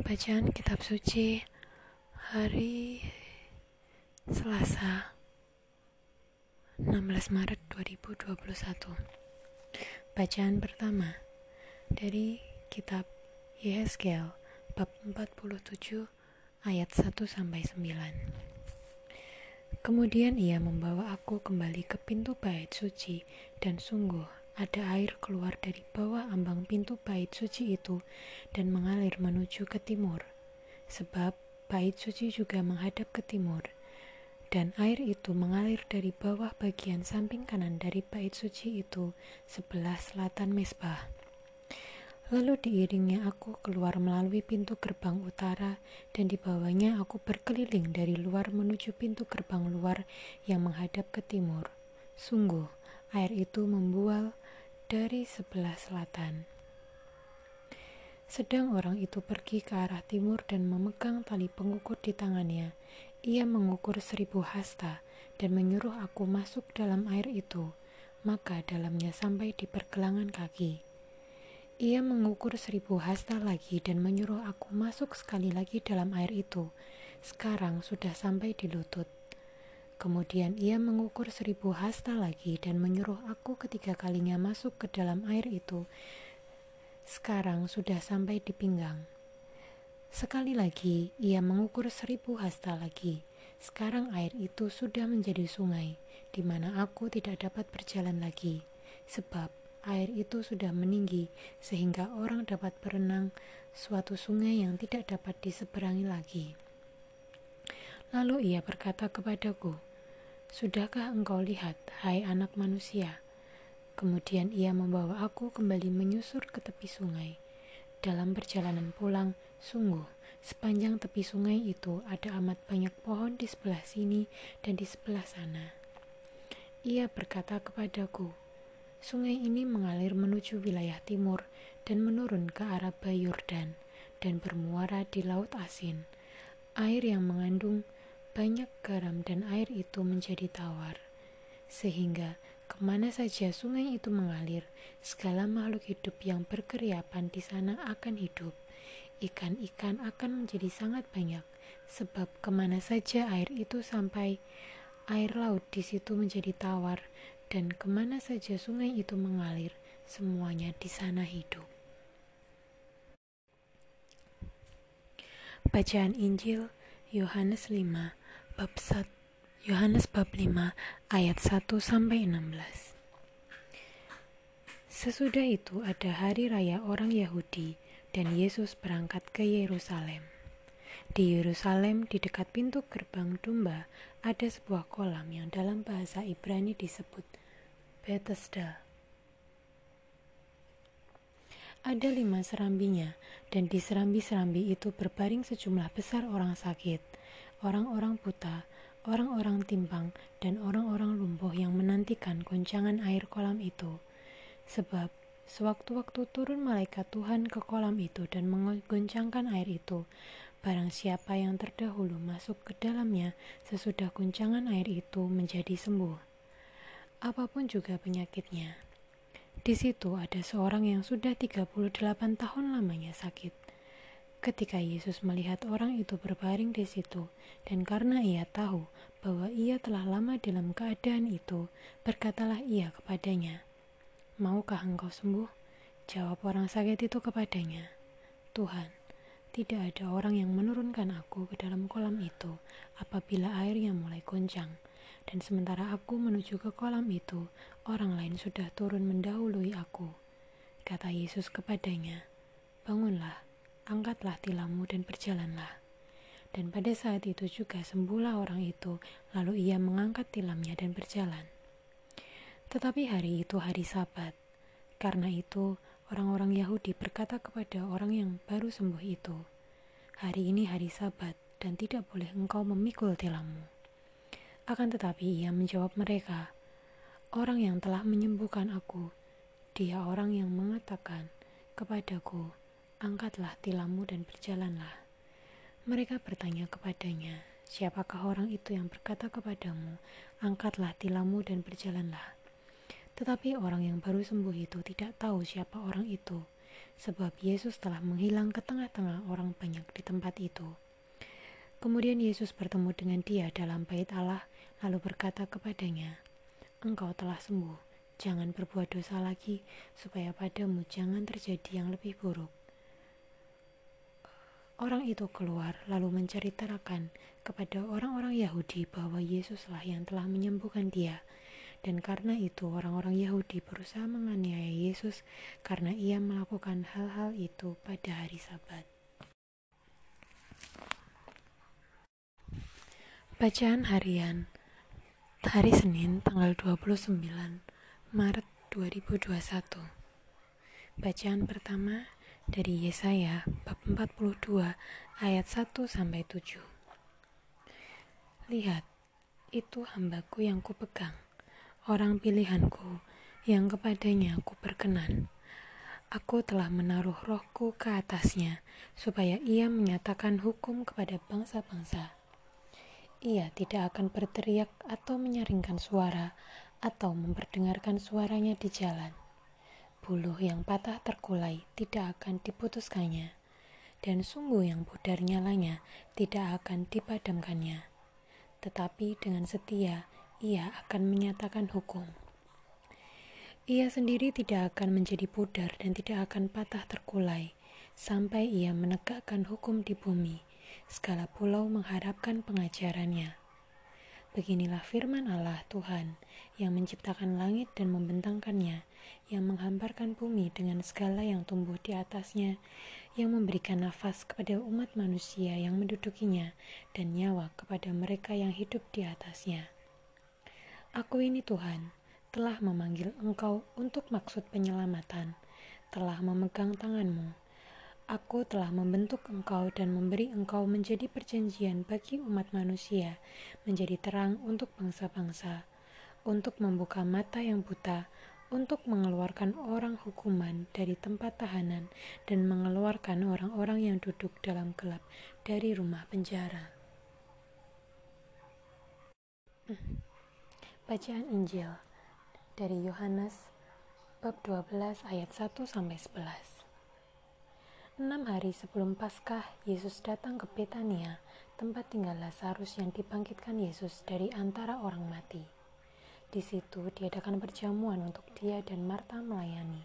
Bacaan Kitab Suci hari Selasa 16 Maret 2021 Bacaan pertama dari Kitab Yehezkel bab 47 ayat 1 sampai 9 Kemudian ia membawa aku kembali ke pintu bait suci dan sungguh ada air keluar dari bawah ambang pintu bait suci itu dan mengalir menuju ke timur. Sebab bait suci juga menghadap ke timur. Dan air itu mengalir dari bawah bagian samping kanan dari bait suci itu sebelah selatan mesbah. Lalu diiringnya aku keluar melalui pintu gerbang utara dan dibawanya aku berkeliling dari luar menuju pintu gerbang luar yang menghadap ke timur. Sungguh, air itu membual dari sebelah selatan. Sedang orang itu pergi ke arah timur dan memegang tali pengukur di tangannya. Ia mengukur seribu hasta dan menyuruh aku masuk dalam air itu, maka dalamnya sampai di pergelangan kaki. Ia mengukur seribu hasta lagi dan menyuruh aku masuk sekali lagi dalam air itu. Sekarang sudah sampai di lutut. Kemudian ia mengukur seribu hasta lagi dan menyuruh aku ketiga kalinya masuk ke dalam air itu. Sekarang sudah sampai di pinggang. Sekali lagi ia mengukur seribu hasta lagi. Sekarang air itu sudah menjadi sungai, di mana aku tidak dapat berjalan lagi, sebab air itu sudah meninggi sehingga orang dapat berenang suatu sungai yang tidak dapat diseberangi lagi. Lalu ia berkata kepadaku, Sudahkah engkau lihat, hai anak manusia? Kemudian ia membawa aku kembali menyusur ke tepi sungai. Dalam perjalanan pulang, sungguh, sepanjang tepi sungai itu ada amat banyak pohon di sebelah sini dan di sebelah sana. Ia berkata kepadaku, sungai ini mengalir menuju wilayah timur dan menurun ke arah Bayurdan dan bermuara di Laut Asin. Air yang mengandung banyak garam dan air itu menjadi tawar, sehingga ke mana saja sungai itu mengalir, segala makhluk hidup yang berkeriapan di sana akan hidup. Ikan-ikan akan menjadi sangat banyak, sebab ke mana saja air itu sampai, air laut di situ menjadi tawar, dan ke mana saja sungai itu mengalir, semuanya di sana hidup. Bacaan Injil Yohanes 5 bab 1 Yohanes bab 5 ayat 1 sampai 16. Sesudah itu ada hari raya orang Yahudi dan Yesus berangkat ke Yerusalem. Di Yerusalem di dekat pintu gerbang domba ada sebuah kolam yang dalam bahasa Ibrani disebut Bethesda. Ada lima serambinya, dan di serambi-serambi itu berbaring sejumlah besar orang sakit orang-orang buta, orang-orang timpang, dan orang-orang lumpuh yang menantikan goncangan air kolam itu. Sebab sewaktu-waktu turun malaikat Tuhan ke kolam itu dan menggoncangkan air itu, barang siapa yang terdahulu masuk ke dalamnya sesudah goncangan air itu menjadi sembuh. Apa pun juga penyakitnya. Di situ ada seorang yang sudah 38 tahun lamanya sakit Ketika Yesus melihat orang itu berbaring di situ, dan karena ia tahu bahwa ia telah lama dalam keadaan itu, berkatalah ia kepadanya, "Maukah engkau sembuh?" Jawab orang sakit itu kepadanya, "Tuhan, tidak ada orang yang menurunkan aku ke dalam kolam itu apabila airnya mulai goncang, dan sementara aku menuju ke kolam itu, orang lain sudah turun mendahului aku." Kata Yesus kepadanya, "Bangunlah." Angkatlah tilammu dan berjalanlah. Dan pada saat itu juga sembuhlah orang itu, lalu ia mengangkat tilamnya dan berjalan. Tetapi hari itu hari sabat. Karena itu, orang-orang Yahudi berkata kepada orang yang baru sembuh itu, Hari ini hari sabat, dan tidak boleh engkau memikul tilammu. Akan tetapi ia menjawab mereka, Orang yang telah menyembuhkan aku, dia orang yang mengatakan kepadaku, angkatlah tilammu dan berjalanlah. Mereka bertanya kepadanya, siapakah orang itu yang berkata kepadamu, angkatlah tilammu dan berjalanlah. Tetapi orang yang baru sembuh itu tidak tahu siapa orang itu, sebab Yesus telah menghilang ke tengah-tengah orang banyak di tempat itu. Kemudian Yesus bertemu dengan dia dalam bait Allah, lalu berkata kepadanya, "Engkau telah sembuh, jangan berbuat dosa lagi, supaya padamu jangan terjadi yang lebih buruk." Orang itu keluar lalu menceritakan kepada orang-orang Yahudi bahwa Yesuslah yang telah menyembuhkan dia. Dan karena itu orang-orang Yahudi berusaha menganiaya Yesus karena ia melakukan hal-hal itu pada hari sabat. Bacaan harian hari Senin tanggal 29 Maret 2021 Bacaan pertama dari Yesaya bab 42 ayat 1 sampai 7 Lihat, itu hambaku yang kupegang orang pilihanku yang kepadanya aku berkenan. Aku telah menaruh rohku ke atasnya, supaya ia menyatakan hukum kepada bangsa-bangsa. Ia tidak akan berteriak atau menyaringkan suara, atau memperdengarkan suaranya di jalan. Buluh yang patah terkulai tidak akan diputuskannya, dan sumbu yang pudar nyalanya tidak akan dipadamkannya. Tetapi dengan setia ia akan menyatakan hukum. Ia sendiri tidak akan menjadi pudar dan tidak akan patah terkulai sampai ia menegakkan hukum di bumi. Segala pulau mengharapkan pengajarannya. Beginilah firman Allah Tuhan yang menciptakan langit dan membentangkannya, yang menghamparkan bumi dengan segala yang tumbuh di atasnya, yang memberikan nafas kepada umat manusia yang mendudukinya, dan nyawa kepada mereka yang hidup di atasnya. Aku ini Tuhan, telah memanggil engkau untuk maksud penyelamatan, telah memegang tanganmu. Aku telah membentuk engkau dan memberi engkau menjadi perjanjian bagi umat manusia, menjadi terang untuk bangsa-bangsa, untuk membuka mata yang buta, untuk mengeluarkan orang hukuman dari tempat tahanan, dan mengeluarkan orang-orang yang duduk dalam gelap dari rumah penjara. Hmm. Bacaan Injil dari Yohanes bab 12 ayat 1 sampai 11. Enam hari sebelum Paskah, Yesus datang ke Betania, tempat tinggal Lazarus yang dibangkitkan Yesus dari antara orang mati. Di situ diadakan perjamuan untuk dia dan Marta melayani.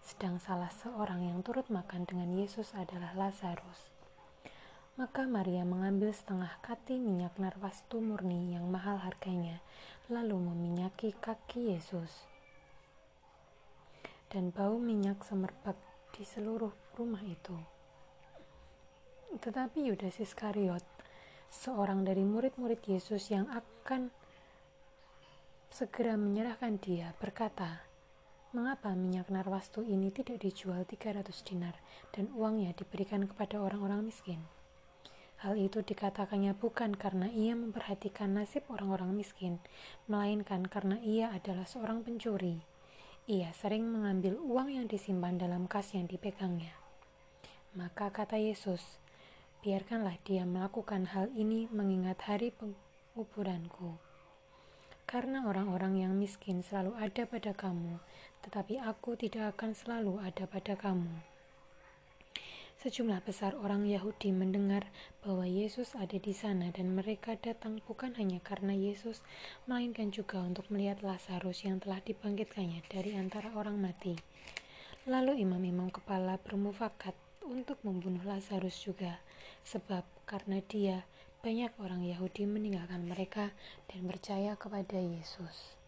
Sedang salah seorang yang turut makan dengan Yesus adalah Lazarus. Maka Maria mengambil setengah kati minyak narwastu murni yang mahal harganya, lalu meminyaki kaki Yesus. Dan bau minyak semerbak di seluruh rumah itu. Tetapi Yudas Iskariot, seorang dari murid-murid Yesus yang akan segera menyerahkan dia, berkata, Mengapa minyak narwastu ini tidak dijual 300 dinar dan uangnya diberikan kepada orang-orang miskin? Hal itu dikatakannya bukan karena ia memperhatikan nasib orang-orang miskin, melainkan karena ia adalah seorang pencuri. Ia sering mengambil uang yang disimpan dalam kas yang dipegangnya. Maka kata Yesus, biarkanlah dia melakukan hal ini mengingat hari penguburanku. Karena orang-orang yang miskin selalu ada pada kamu, tetapi aku tidak akan selalu ada pada kamu. Sejumlah besar orang Yahudi mendengar bahwa Yesus ada di sana dan mereka datang bukan hanya karena Yesus, melainkan juga untuk melihat Lazarus yang telah dibangkitkannya dari antara orang mati. Lalu imam-imam kepala bermufakat untuk membunuh Lazarus juga, sebab karena dia banyak orang Yahudi meninggalkan mereka dan percaya kepada Yesus.